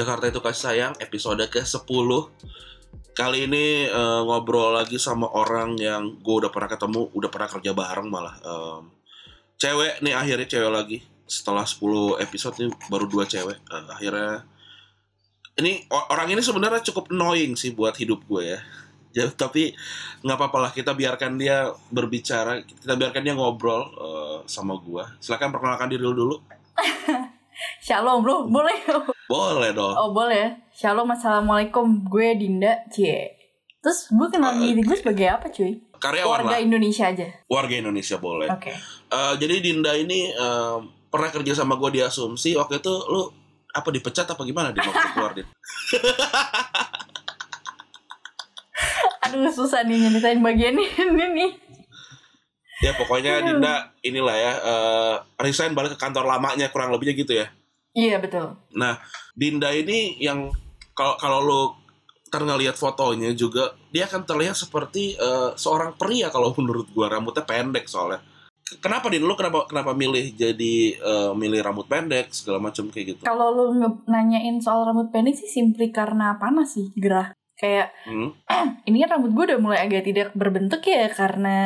Jakarta itu kasih sayang episode ke-10 Kali ini eh, ngobrol lagi sama orang yang gue udah pernah ketemu, udah pernah kerja bareng malah Em, Cewek nih akhirnya cewek lagi. Setelah 10 episode nih baru dua cewek Eh, Akhirnya. Ini orang ini sebenarnya cukup annoying sih buat hidup gue ya. Ya, tapi nggak apa-apa lah kita biarkan dia berbicara kita biarkan dia ngobrol eh, sama gue silakan perkenalkan diri lu dulu. Shalom bro, boleh? Boleh dong Oh boleh. Shalom, assalamualaikum. Gue Dinda, cie. Terus gue kenal Eh, diri gue sebagai apa cuy? karyawan Warga lah Indonesia aja. warga Indonesia boleh Oke. Eh, jadi Dinda ini eh, pernah kerja sama gue di Asumsi waktu itu lu apa dipecat apa gimana di waktu keluar Din? Aduh susah nih nyeritain bagian ini nih. ya pokoknya Dinda inilah ya eh, resign balik ke kantor lamanya kurang lebihnya gitu ya Iya betul. nah Dinda ini yang kalau kalau lu kan ngelihat fotonya juga dia akan terlihat seperti eh, seorang pria kalau menurut gua rambutnya pendek soalnya kenapa Din lu kenapa kenapa milih jadi eh, milih rambut pendek segala macam kayak gitu Kalau lu nge- nanyain soal rambut pendek sih simply karena panas sih, gerah. Kayak hmm? ini kan rambut gue udah mulai agak tidak berbentuk ya karena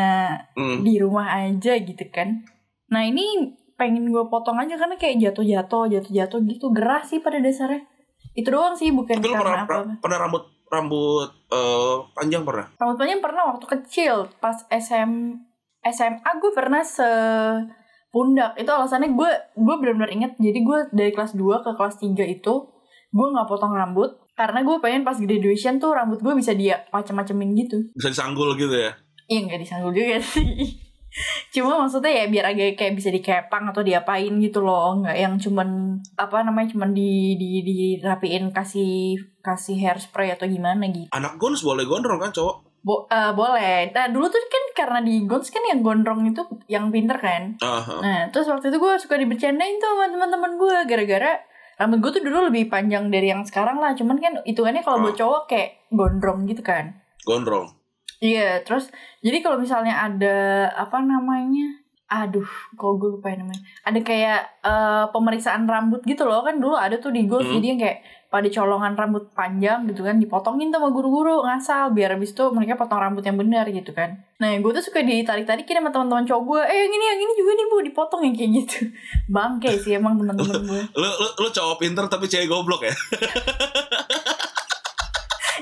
Hmm. di rumah aja gitu kan. Nah ini pengen gue potong aja karena kayak jatuh-jatuh, jatuh-jatuh gitu gerah sih pada dasarnya. Itu doang sih bukan Tapi lu pernah, karena apa. pernah rambut rambut eh, panjang pernah? Rambut panjang pernah waktu kecil pas SM SMA gue pernah se pundak itu alasannya gue gue benar-benar inget jadi gue dari kelas 2 ke kelas 3 itu gue nggak potong rambut karena gue pengen pas graduation tuh rambut gue bisa dia macem-macemin gitu Bisa disanggul gitu ya? Iya nggak disanggul juga sih Cuma maksudnya ya biar agak kayak bisa dikepang atau diapain gitu loh nggak yang cuman apa namanya cuman di di dirapiin kasih kasih hairspray atau gimana gitu Anak gons boleh gondrong kan cowok? Bo eh, boleh. Nah dulu tuh kan karena di Gons kan yang gondrong itu yang pinter kan. Aha. Nah terus waktu itu gue suka dibercandain tuh sama teman-teman gue gara-gara rambut gue tuh dulu lebih panjang dari yang sekarang lah. Cuman kan hitungannya kalau buat cowok kayak gondrong gitu kan. Gondrong. Iya terus jadi kalau misalnya ada apa namanya Aduh, kok gue lupa ya namanya. Ada kayak eh, pemeriksaan rambut gitu loh kan dulu ada tuh di Gons Hmm. jadi yang kayak pada colongan rambut panjang gitu kan dipotongin sama guru-guru ngasal biar abis itu mereka potong rambut yang benar gitu kan. Nah gue tuh suka ditarik-tarikin sama teman-teman cowok gue, eh yang ini yang ini juga nih bu dipotong yang kayak gitu. Bangke sih emang teman-teman gue. Lu, lu, lu cowok pinter tapi cewek goblok ya?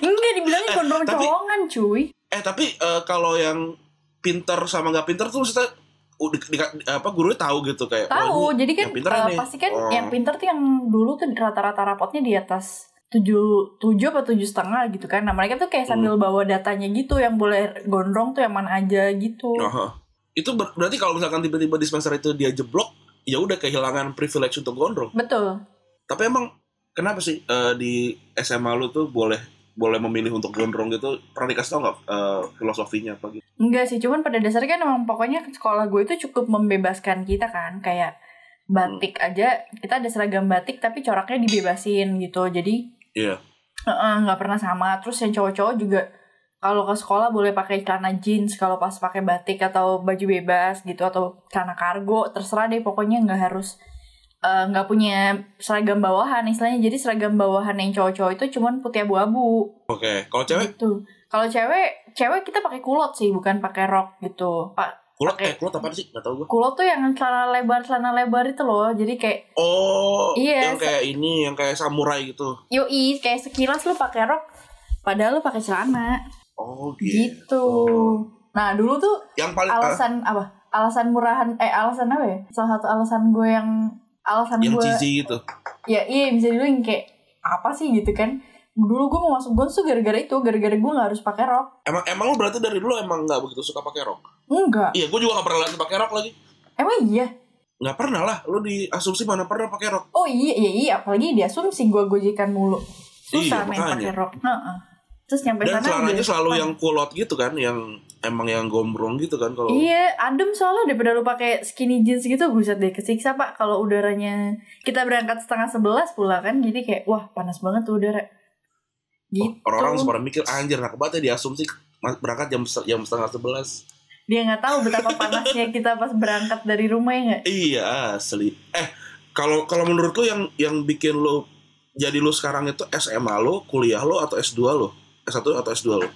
Enggak dibilangnya gondrong Tapi- colongan cuy. Eh tapi eh, kalau yang pinter sama nggak pinter tuh maksudnya di, di- apa gurunya tahu gitu kayak oh, Tahu, ini jadi kan ini. pasti kan Oh. yang pinter tuh yang dulu tuh rata-rata rapotnya di atas tujuh tujuh atau tujuh setengah gitu kan. Nah mereka tuh kayak Hmm. sambil bawa datanya gitu yang boleh gondrong tuh yang mana aja gitu. Aha. Itu ber- berarti kalau misalkan tiba-tiba di semester itu dia jeblok, ya udah kehilangan privilege untuk gondrong. Betul. Tapi emang kenapa sih eh, di SMA lu tuh boleh boleh memilih untuk gondrong gitu? Pernah dikasih tau nggak eh, filosofinya apa gitu? Enggak sih, cuman pada dasarnya kan emang pokoknya sekolah gue itu cukup membebaskan kita kan, kayak batik aja kita ada seragam batik tapi coraknya dibebasin gitu. Jadi Iya. eh, nggak pernah sama. Terus yang cowok-cowok juga kalau ke sekolah boleh pakai celana jeans kalau pas pakai batik atau baju bebas gitu atau celana kargo terserah deh pokoknya nggak harus eh, nggak punya seragam bawahan istilahnya. Jadi seragam bawahan yang cowok-cowok itu cuman putih abu-abu. Oke. Kalau cewek? Gitu. Kalau cewek cewek kita pakai kulot sih bukan pakai rok gitu. Pak kulot? Oke. eh kulot apa sih? Nggak tahu gue. kulot tuh yang celana lebar celana lebar itu loh. Jadi kayak Oh, Iya, yang kayak ini, yang kayak samurai gitu. yoi kayak sekilas lu pakai rok padahal lu pakai celana. Oh, gitu. nah dulu tuh Yang paling alasan apa? Alasan murahan eh alasan apa ya? Salah satu alasan gue yang alasan yang gue cheesy gitu. ya iya bisa dulu yang kayak apa sih gitu kan dulu gue mau masuk Gons tuh gara-gara itu gara-gara gue nggak harus pakai rok Emang emang lu berarti dari dulu emang nggak begitu suka pakai rok? enggak Iya, gue juga gak pernah lu pakai rok lagi. emang iya Nggak pernah lah, lu di asumsi mana pernah pakai rok? oh iya iya iya apalagi di asumsi gue gojekan mulu susah Iya, main pakai rok Heeh. terus nyampe Dan sana celananya udah- selalu yang kulot gitu kan, yang emang yang gombrong gitu kan kalau. Iya, adem soalnya daripada lu pakai skinny jeans gitu, buset deh kesiksa pak. Kalau udaranya kita berangkat setengah sebelas pula kan, jadi kayak wah panas banget tuh udara. Gitu. Orang-orang sempat mikir anjir nak banget ya diasumsi berangkat jam jam setengah sebelas. Dia nggak tahu betapa panasnya kita pas berangkat dari rumah ya nggak? Iya asli. Eh kalau kalau menurut lu yang yang bikin lu jadi lu sekarang itu SMA lu, kuliah lu atau S2 lu? S1 atau S2 lu?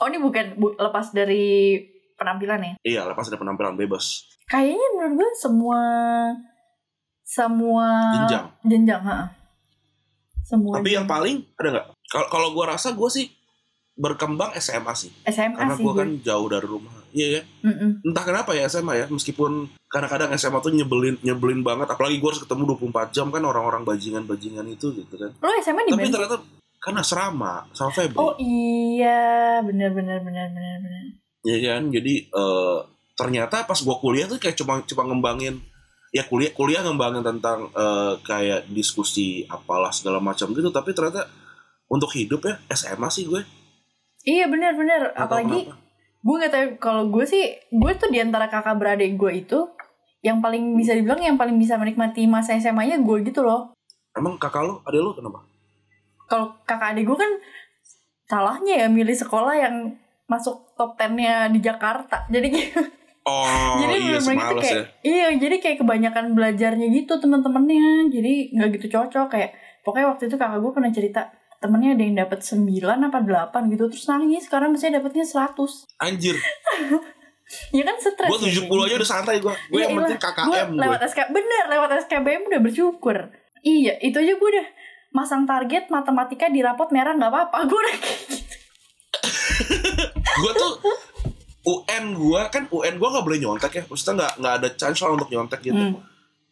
Oh ini bukan bu- lepas dari penampilan ya? Iya, lepas ada penampilan bebas. Kayaknya menurut gue semua semua Jenjang. jenjang, ha. Semua. Tapi yang jenjang. paling ada nggak? Kalau kalau gua rasa gua sih berkembang SMA sih. SMA Karena sih gua gue. kan jauh dari rumah. Iya ya. Mm-mm. Entah kenapa ya SMA ya, meskipun kadang-kadang SMA tuh nyebelin nyebelin banget apalagi gua harus ketemu 24 jam kan orang-orang bajingan-bajingan itu gitu kan. Lo SMA di Tapi ternyata karena serama sama Febri. Oh iya, benar benar benar benar benar. Iya kan? Jadi eh, ternyata pas gua kuliah tuh kayak cuma cuma ngembangin ya kuliah kuliah ngembangin tentang eh, kayak diskusi apalah segala macam gitu tapi ternyata untuk hidup ya SMA sih gue. Iya benar benar. Apalagi kenapa. gue nggak tahu kalau gue sih gue tuh di antara kakak beradik gue itu yang paling bisa dibilang yang paling bisa menikmati masa SMA-nya gue gitu loh. Emang kakak lu, ada lu kenapa? Kalau kakak adik gue kan salahnya ya milih sekolah yang masuk top 10-nya di Jakarta. Jadi gitu. Oh jadi iya bener-bener gitu kayak ya. iya jadi kayak kebanyakan belajarnya gitu teman-temannya. Jadi nggak gitu cocok kayak pokoknya waktu itu kakak gue pernah cerita temennya ada yang dapat 9 apa 8 gitu terus nangis sekarang misalnya dapatnya 100 Anjir, ya kan stres gue ya, 70 aja udah santai gue. Gue Iya, yang penting. KKM gue. lewat SK bener lewat SKBM udah bersyukur iya itu aja gue udah masang target matematika di rapot merah nggak apa-apa gue udah kayak gitu. Gue tuh UN gue kan UN gue nggak boleh nyontek ya. Maksudnya nggak nggak ada chance lah untuk nyontek gitu. Hmm.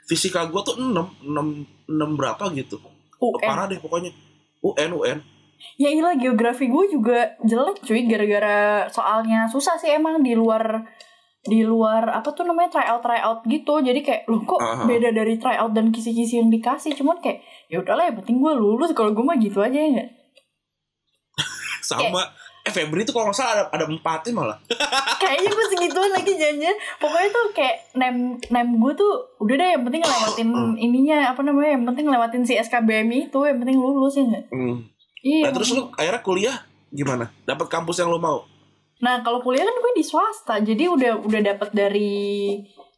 Fisika gue tuh 6, 6, 6 berapa gitu. UN Parah deh pokoknya. UN UN. ya iyalah geografi gue juga jelek cuy gara-gara soalnya susah sih emang di luar di luar apa tuh namanya tryout tryout gitu jadi kayak loh kok Aha. beda dari tryout dan kisi-kisi yang dikasih cuman kayak ya udahlah yang penting gue lulus kalau gue mah gitu aja ya Sama eh Febri tuh kalau nggak salah ada ada empatnya malah. kayaknya gue segituan lagi janjian pokoknya tuh kayak nem nem gue tuh udah deh yang penting ngelewatin ininya apa namanya yang penting ngelewatin si SKBM itu yang penting lulus ya nggak Hmm. iya Nah, terus lu akhirnya kuliah gimana? Dapat kampus yang lu mau? Nah kalau kuliah kan gue di swasta jadi udah udah dapet dari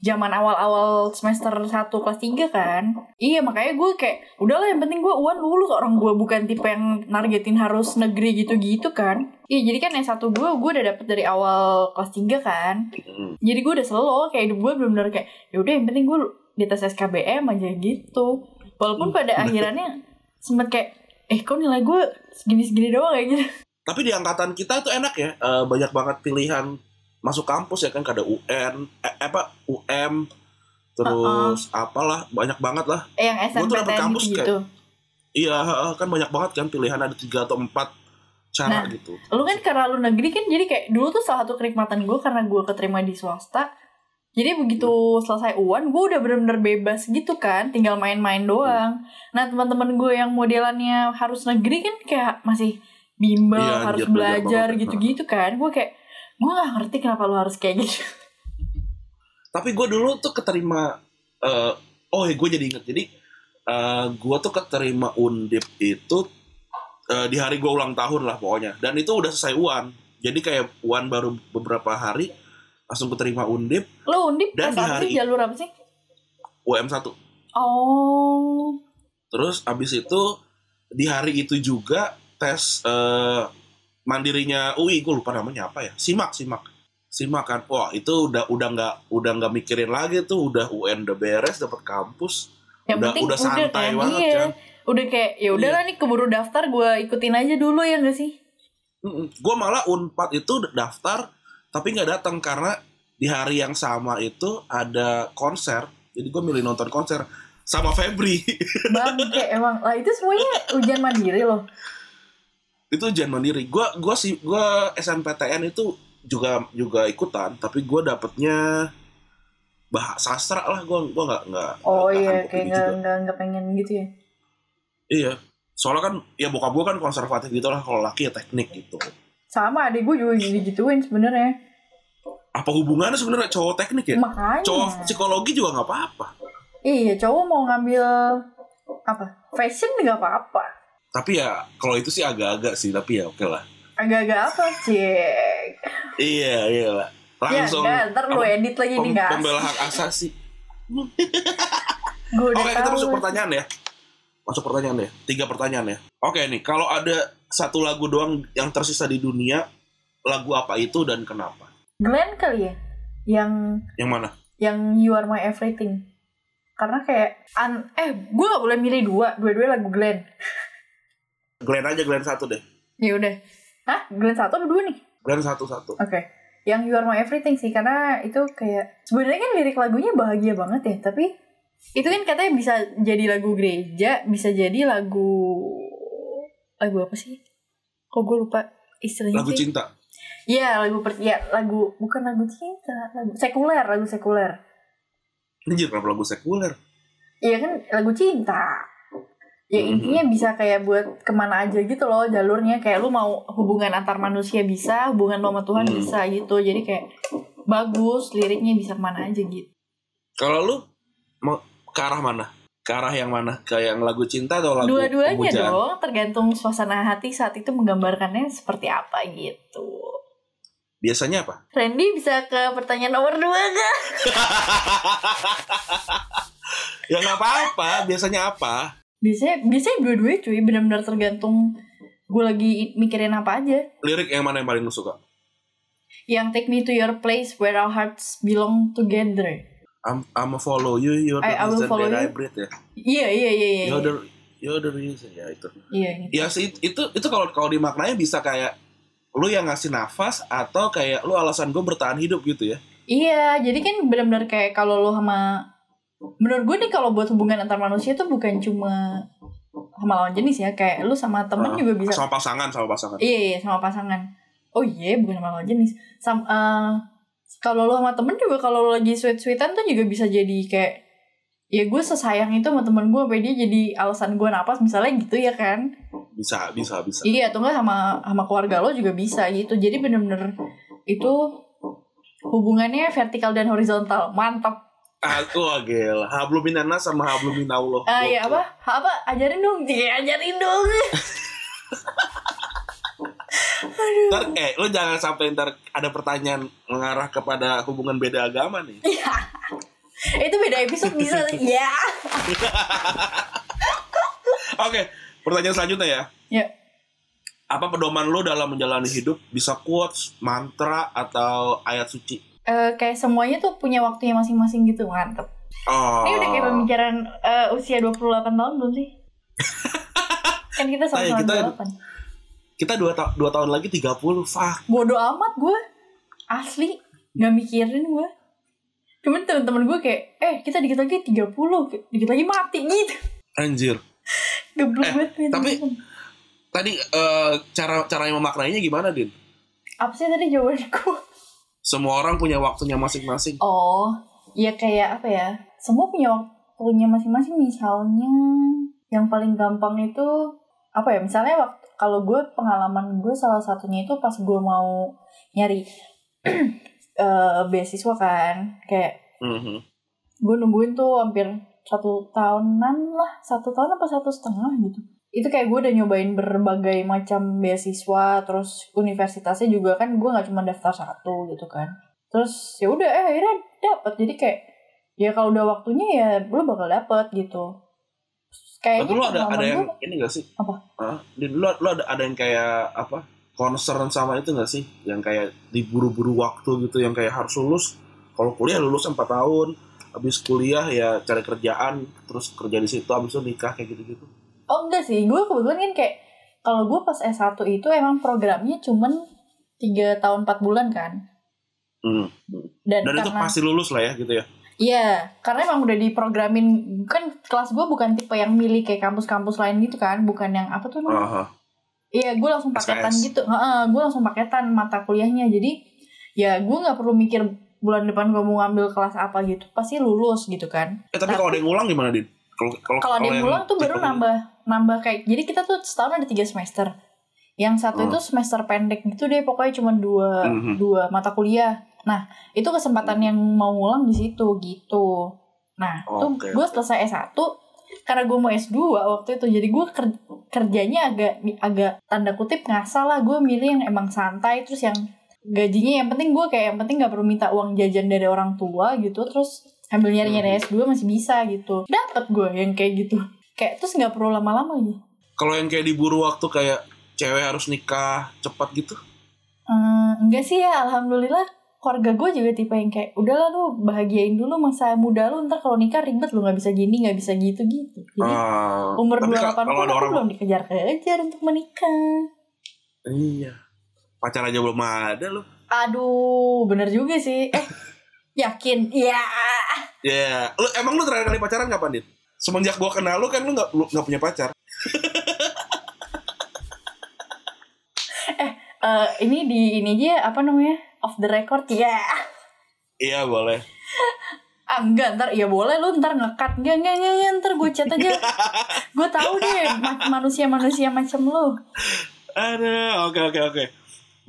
zaman awal-awal semester 1 kelas 3 kan. Iya makanya gue kayak udahlah yang penting gue uan lulus orang gue bukan tipe yang nargetin harus negeri gitu-gitu kan. Iya jadi kan S1 gue gue udah dapet dari awal kelas 3 kan. Jadi gue udah slow kayak hidup gue bener-bener kayak ya udah yang penting gue di tes SKBM aja gitu. Walaupun pada akhirannya sempet kayak eh kok nilai gue segini-segini doang kayak gitu Tapi di angkatan kita itu enak ya, eh, banyak banget pilihan masuk kampus ya kan ada UN, eh, apa UM, terus apalah banyak banget lah. eh yang Gua tuh dapet SNPTN kampus gitu Iya heeh, kan banyak banget kan pilihan ada tiga atau empat cara Nah. gitu. lu kan karena lu negeri kan jadi kayak dulu tuh salah satu kenikmatan gue karena gue keterima di swasta jadi begitu selesai uan gue udah bener-bener bebas gitu kan tinggal main-main doang nah teman-teman gue yang modelannya harus negeri kan kayak masih bimbel Iya, harus belajar gitu-gitu kan. Gue kayak gue gak ngerti kenapa lu harus kayak gitu. Tapi gue dulu tuh keterima, eh, oh ya gue jadi inget jadi eh gue tuh keterima undip itu eh, di hari gue ulang tahun lah pokoknya. Dan itu udah selesai uan. Jadi kayak uan baru beberapa hari langsung keterima undip. Lu undip Dan di hari sih? jalur apa sih? UM 1 oh. Terus abis itu di hari itu juga tes eh, mandirinya UI gue lupa namanya apa ya. Simak simak. Simak kan. Wah itu udah udah nggak udah nggak mikirin lagi tuh. Udah UN udah beres dapat kampus. Yang Udah- penting udah udah, santai kan banget, iya. Kan. udah kayak ya udahlah nih keburu daftar gue ikutin aja dulu ya gak sih? Gue malah unpad itu daftar tapi nggak datang karena di hari yang sama itu ada konser. Jadi gue milih nonton konser sama Febri. Bangke emang. Lah itu semuanya ujian mandiri loh itu ujian mandiri. Gua gua sih gua SNPTN itu juga juga ikutan, tapi gua dapetnya bahasa sastra lah. Gua gua nggak nggak. Oh nggak iya, kayak nggak nggak nggak pengen gitu ya. Iya. Soalnya kan ya bokap gua kan konservatif gitu lah. Kalau laki ya teknik gitu. Sama adik gue juga digituin sebenarnya. Apa hubungannya sebenarnya cowok teknik ya? Makanya. Cowok psikologi juga nggak apa-apa. Iya, cowok mau ngambil apa? Fashion nggak apa-apa. Tapi ya kalau itu sih agak-agak sih. Tapi ya oke lah. Agak-agak apa, cek? Iya iya lah. Ya, Langsung. enggak, ntar lu edit lagi nih, guys. Pembela hak asasi. Gue udah Oke, kita masuk pertanyaan ya. Masuk pertanyaan ya. Tiga pertanyaan ya. Oke nih, kalau ada satu lagu doang yang tersisa di dunia, lagu apa itu dan kenapa? Glenn kali ya? Yang Yang mana? yang You Are My Everything. Karena kayak an eh gue gak boleh milih dua, dua-dua lagu Glenn. Glenn aja, Glenn satu deh. Ya udah. Hah? Glenn satu atau dua nih? Glenn satu-satu. Oke. Yang You Are My Everything sih karena itu kayak sebenarnya kan lirik lagunya bahagia banget ya, tapi itu kan katanya bisa jadi lagu gereja, bisa jadi lagu lagu apa sih? Kok gue lupa istilahnya Lagu sih? cinta. Iya, lagu per ya, lagu bukan lagu cinta, lagu sekuler, lagu sekuler. Anjir, kenapa lagu sekuler? Iya kan lagu cinta. Ya Mhm. intinya bisa kayak buat ke mana aja gitu loh jalurnya kayak lu mau hubungan antar manusia bisa, hubungan lo sama Tuhan Hmm. bisa gitu. Jadi kayak bagus liriknya bisa ke mana aja gitu. Kalau lu mau ke arah mana? Ke arah yang mana? Ke yang lagu cinta atau lagu Dua-duanya dong, tergantung suasana hati saat itu menggambarkannya seperti apa gitu. Biasanya apa? Randy bisa ke pertanyaan nomor dua gak? Ya nggak apa-apa. Biasanya apa? Biasanya, biasanya dua-duanya cuy, benar-benar tergantung gue lagi mikirin apa aja. Lirik yang mana yang paling lu suka? Yang take me to your place where our hearts belong together. I'm, I'm a follow you, you're the I- I reason follow that I you. breathe ya. Iya iya iya iya. You're the, you're the reason ya itu. Iya gitu. Ya sih itu itu kalau kalau dimaknanya bisa kayak lu yang ngasih nafas atau kayak lu alasan gue bertahan hidup gitu ya. Iya, jadi kan benar-benar kayak kalau lo sama menurut gue nih kalau buat hubungan antar manusia tuh bukan cuma sama lawan jenis ya, kayak lu sama temen Ah, juga bisa. Sama pasangan, sama pasangan. Iya, iya, sama pasangan. Oh iya, bukan sama lawan jenis. Sam, eh, kalau lo sama temen juga kalau lo lagi sweet-sweetan tuh juga bisa jadi kayak ya gue sesayang itu sama temen gue sampai dia jadi alasan gue napas misalnya gitu ya kan Bisa, bisa, bisa. Iya, atau enggak sama sama keluarga lo juga bisa gitu. Jadi bener-bener itu hubungannya vertikal dan horizontal. Mantap. Aku gila. Hablum minanas sama hablum minallah. Ah ya Gokil. apa? Apa? Ajarin dong. Iya, ajarin dong. Ntar, eh, lu jangan sampai ntar ada pertanyaan mengarah kepada hubungan beda agama nih. itu beda episode bisa. Ya. Oke, pertanyaan selanjutnya ya. Ya. Apa pedoman lu dalam menjalani hidup? Bisa quotes, mantra, atau ayat suci? Eh, kayak semuanya tuh punya waktunya masing-masing gitu. Mantep. Oh. Ini udah kayak pembicaraan eh, usia 28 tahun belum sih? kan kita Ah, ya, sama-sama kita- 28. Kita dua, ta- dua tahun lagi 30, fuck. bodoh amat gue asli nggak mikirin gue cuman temen-temen gue kayak eh kita dikit lagi 30 dikit lagi mati gitu Anjir. geblek Eh, banget tapi-. Tadi eh, cara cara yang memaknainya gimana, Din? apa sih tadi jawabanku Semua orang punya waktunya masing-masing. oh ya kayak apa ya? Semua punya waktunya masing-masing. Misalnya yang paling gampang itu apa ya? Misalnya waktu kalau gue pengalaman gue salah satunya itu pas gue mau nyari eh beasiswa kan. Kayak Mhm. gue nungguin tuh hampir satu tahunan lah. Satu tahun apa satu setengah gitu itu kayak gue udah nyobain berbagai macam beasiswa terus universitasnya juga kan gue nggak cuma daftar satu gitu kan terus ya udah eh akhirnya dapet jadi kayak ya kalau udah waktunya ya lo bakal dapet gitu kayaknya Tapi lu ada ada yang gua- ini gak sih? Apa? Din, lu, lu ada ada yang kayak apa? Concern sama itu gak sih? Yang kayak diburu-buru waktu gitu, yang kayak harus lulus. Kalau kuliah lulus 4 tahun, habis kuliah ya cari kerjaan, terus kerja di situ, habis itu nikah kayak gitu-gitu. Oh enggak sih gue kebetulan kan kayak kalau gue pas S1 itu emang programnya cuman tiga tahun 4 bulan kan Hmm. dan, Dan itu karena pasti lulus lah ya gitu ya. Iya, karena emang udah diprogramin kan kelas gue bukan tipe yang milih kayak kampus-kampus lain gitu kan, bukan yang apa tuh namanya? Aha. Iya, gue langsung paketan SKS. gitu. Heeh, gue langsung paketan mata kuliahnya. Jadi ya gue nggak perlu mikir bulan depan gue mau ngambil kelas apa gitu. Pasti lulus gitu kan. Eh tapi kalau ada yang ngulang gimana, Din? Kalau kalau ada yang ngulang tuh baru nambah nambah kayak. Jadi kita tuh setahun ada tiga semester. Yang satu Hmm. itu semester pendek gitu deh. Pokoknya cuma dua Mhm. dua mata kuliah. Nah itu kesempatan yang mau ngulang di situ gitu. Nah tuh Oke, gue selesai S1 karena gue mau S2 waktu itu jadi gue ker- kerjanya agak agak tanda kutip ngasal lah gue milih yang emang santai terus yang gajinya yang penting gue kayak yang penting nggak perlu minta uang jajan dari orang tua gitu terus sambil nyari nyari Hmm. S2 masih bisa gitu dapat gue yang kayak gitu kayak terus nggak perlu lama-lama gitu Kalau yang kayak diburu waktu kayak cewek harus nikah cepat gitu. Hmm, enggak sih ya alhamdulillah keluarga gue juga tipe yang kayak udahlah lu bahagiain dulu masa muda lu ntar kalau nikah ribet lu nggak bisa gini nggak bisa gitu gitu jadi Ah, umur 28 ka- pun aku orang belum dikejar-kejar untuk menikah. iya. Pacar aja belum ada lu. Aduh, bener juga sih. Eh, yakin? Iya. Ya, lu emang lu terakhir kali pacaran kapan, Din? Semenjak gua kenal lu kan lu nggak lu nggak punya pacar. Eh, ini di ini aja apa namanya? Off the record ya. Iya, boleh. Ah, enggak, ntar ya boleh lu ntar ngekat enggak, enggak, enggak, enggak, ntar gue chat aja gue tahu deh ma- manusia-manusia macam lu Ada, oke oke oke.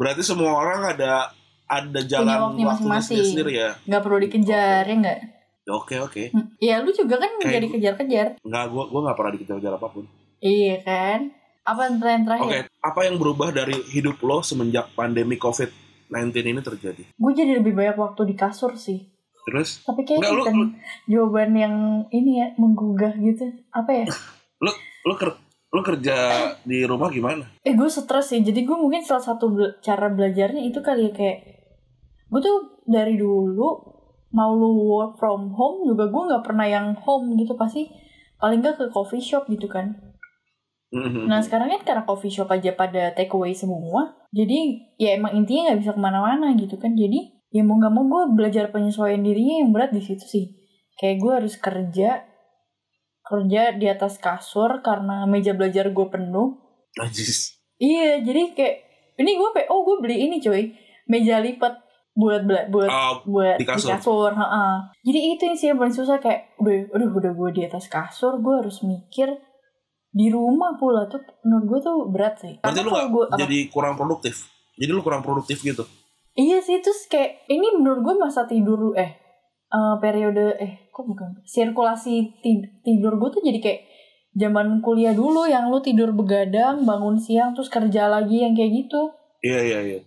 Berarti semua orang ada ada jalan waktunya masing-masing. sendiri ya. nggak perlu dikejar ya enggak Oke oke. ya lu juga kan nggak dikejar-kejar Nggak, gua gua nggak pernah dikejar-kejar apa pun. iya kan apa yang terakhir terakhir Oke, apa yang berubah dari hidup lo semenjak pandemi COVID-19 ini terjadi? gue jadi lebih banyak waktu di kasur sih Terus Tapi kayak Enggak, lu- lu- jawaban yang ini ya menggugah gitu. Apa ya? lo ker lo kerja di rumah gimana? Eh gue stres sih. Jadi gue mungkin salah satu bela- cara belajarnya itu kali ya kayak gue tuh dari dulu mau lu work from home juga gue nggak pernah yang home gitu pasti paling nggak ke coffee shop gitu kan. Mhm. Nah sekarang kan karena coffee shop aja pada take away semua, jadi ya emang intinya nggak bisa ke mana-mana gitu kan. Jadi ya mau nggak mau gue belajar penyesuaian dirinya yang berat di situ sih. Kayak gue harus kerja kerja di atas kasur karena meja belajar gue penuh. Najis. Iya jadi kayak ini gue oh gue beli ini coy meja lipat buat bela buat Oh, buat di di kasur. kasur, heeh. Jadi itu yang sih yang paling susah kayak udah udah udah gue di atas kasur gue harus mikir di rumah pula tuh menurut gue tuh berat sih. berarti Karena lu kalau nggak gue apa- jadi kurang produktif. Jadi lu kurang produktif gitu. iya sih terus kayak ini menurut gue masa tidur eh eh, periode eh kok bukan sirkulasi ti- tidur gue tuh jadi kayak zaman kuliah dulu yang lu tidur begadang bangun siang terus kerja lagi yang kayak gitu Iya iya iya.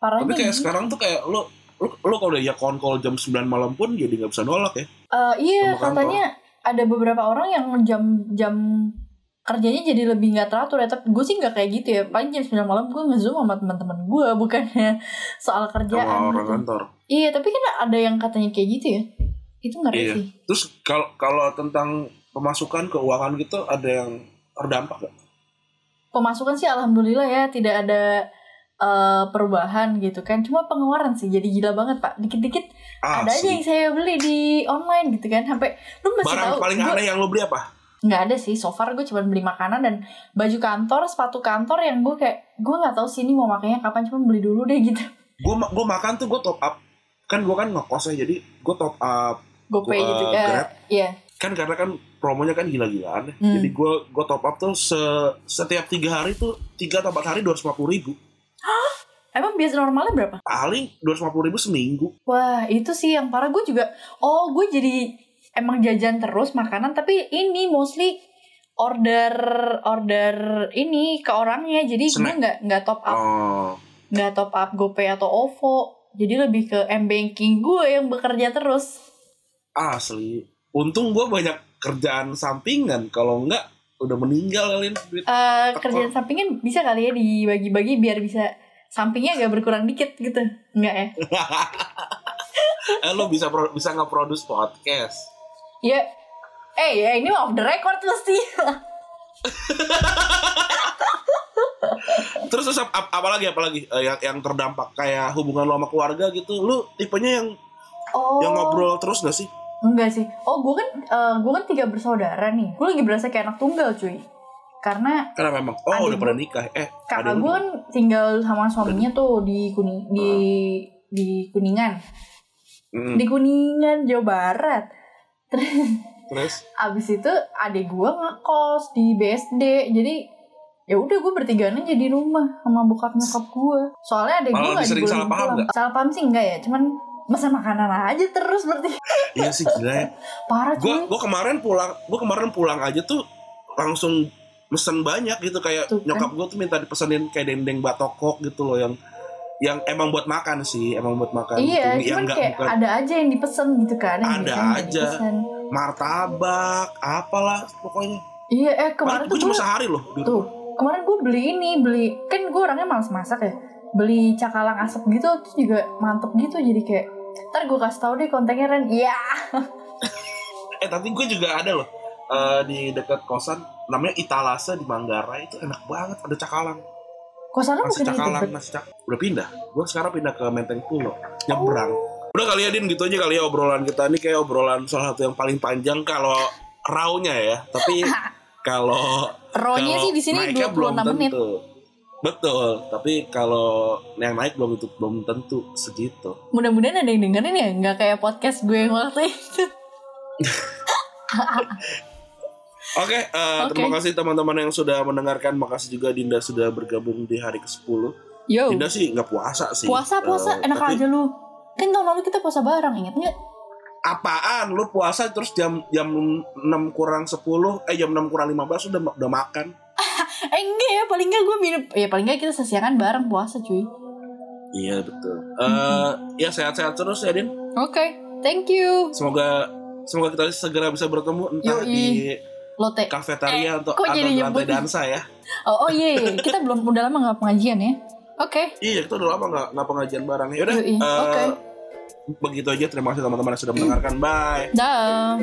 Parahnya Tapi kayak gitu. sekarang tuh kayak lu lu, lu kalau udah ya call jam 9 malam pun jadi nggak bisa nolak ya. Eh, iya Sama katanya ada beberapa orang yang jam jam kerjanya jadi lebih nggak teratur ya tapi gue sih nggak kayak gitu ya paling jam 9 malam gue ngezoom sama teman-teman gue bukannya soal Sama kerjaan orang gitu kantor. iya tapi kan ada yang katanya kayak gitu ya itu ngeri Iya. sih Terus kalau kalau tentang pemasukan keuangan gitu ada yang terdampak gak? pemasukan sih alhamdulillah ya tidak ada eh, perubahan gitu kan cuma pengeluaran sih jadi gila banget pak dikit-dikit Ah, ada aja yang saya beli di online gitu kan sampai lu masih Barang tahu paling gua- aneh yang lu beli apa? nggak ada sih so far gue cuma beli makanan dan baju kantor sepatu kantor yang gue kayak gue nggak tahu sih ini mau makainya kapan cuma beli dulu deh gitu Gue gue makan tuh gue top up. Kan gue kan ngekos ya jadi gue top up GoPay Gua, gitu uh, Grab. iya kan karena kan promonya kan gila-gilaan ya. Hmm. Jadi gue gue top up tuh se- setiap tiga hari tuh tiga atau empat hari dua ratus ribu. Emang biasa normalnya berapa? Paling dua ratus ribu seminggu. wah itu sih yang parah. Gue juga oh gue jadi emang jajan terus makanan tapi ini mostly order order ini ke orangnya. Jadi gue nggak nggak top up. Oh, nggak top up GoPay atau OVO. Jadi lebih ke m banking gue yang bekerja terus. Asli. Untung gue banyak kerjaan sampingan. Kalau enggak udah meninggal kalian duit. Eh, kerjaan sampingan bisa kali ya dibagi-bagi biar bisa sampingnya agak berkurang dikit gitu. Enggak ya? Eh, lo bisa pro- bisa nggak produce podcast. ya. Eh ya ini off the record pasti Terus terus ap- ap- apalagi apalagi? Eh, yang yang terdampak kayak hubungan lo sama keluarga gitu. Lu tipenya yang oh. yang ngobrol terus gak sih? enggak sih. Oh gue kan eh, gue kan tiga bersaudara nih. Gue lagi berasa kayak anak tunggal cuy karena Karena memang oh Adik udah pada nikah. Eh, kakak gue kan tinggal sama suaminya tuh di kuning di di kuningan. Mm, di kuningan Jawa Barat. Terus Terus? abis itu adik gue ngekos di BSD jadi ya udah gue bertigaan aja di rumah sama bokap nyokap gue soalnya adik gue nggak sering dibolehin salah paham pulang. nggak? salah paham sih enggak ya cuman pesan makanan aja terus berarti iya sih gila ya. parah Gue gue kemarin pulang, gue kemarin pulang aja tuh langsung mesen banyak gitu kayak Tuh kan. nyokap gue tuh minta dipesenin kayak dendeng batokok gitu loh yang yang emang buat makan sih, emang buat makan. iya gitu. yang cuman kayak bukan ada aja yang dipesen gitu kan yang Ada aja. martabak, apalah pokoknya. iya eh kemarin gue tuh cuma sehari loh. tuh kemarin gue beli ini beli kan gue orangnya males masak ya beli cakalang asap gitu terus juga mantep gitu jadi kayak ntar gue kasih tau deh kontennya Ren iya Eh tapi gue juga ada loh eh, di dekat kosan namanya Italase di Manggarai itu enak banget ada cakalang. Kosannya nasi bukan di cakalang Tebet nasi cak udah pindah. Gue sekarang pindah ke Menteng Pulo nyebrang. Udah kali ya Din gitu aja kali ya obrolan kita ini. Kayak obrolan salah satu yang paling panjang kalau raunya ya. Tapi kalau kalau sih di sini naiknya 26 menit. tentu. betul. Tapi kalau yang naik belum itu belum tentu segitu. Mudah-mudahan ada yang dengerin ya, nggak kayak podcast gue yang waktu itu. Oke, eh, Oke. terima kasih teman-teman yang sudah mendengarkan. Makasih juga Dinda sudah bergabung di hari ke-10. Yo, Dinda sih nggak puasa sih. puasa puasa Eh, enak tapi aja lu. Kan tahun lalu kita puasa bareng, inget nggak? Apaan? Lu puasa terus jam jam 6 kurang 10, eh jam 6 kurang 15 udah udah makan. Eh enggak ya, paling nggak gue minum. Ya paling nggak kita sesiangan bareng puasa cuy. Iya betul. Eh ya sehat-sehat terus ya Din. Oke, thank you. Semoga semoga kita segera bisa bertemu entah Yoi. di Lote. kafetaria atau kok atau lantai dansa ya. Oh, oh iya, iya. kita belum udah lama nggak pengajian ya. Oke. Iya, kita udah lama nggak nggak pengajian bareng. Ya udah. Yoi, eh, oke. Begitu aja. Terima kasih teman-teman yang sudah mendengarkan. Bye. Dah.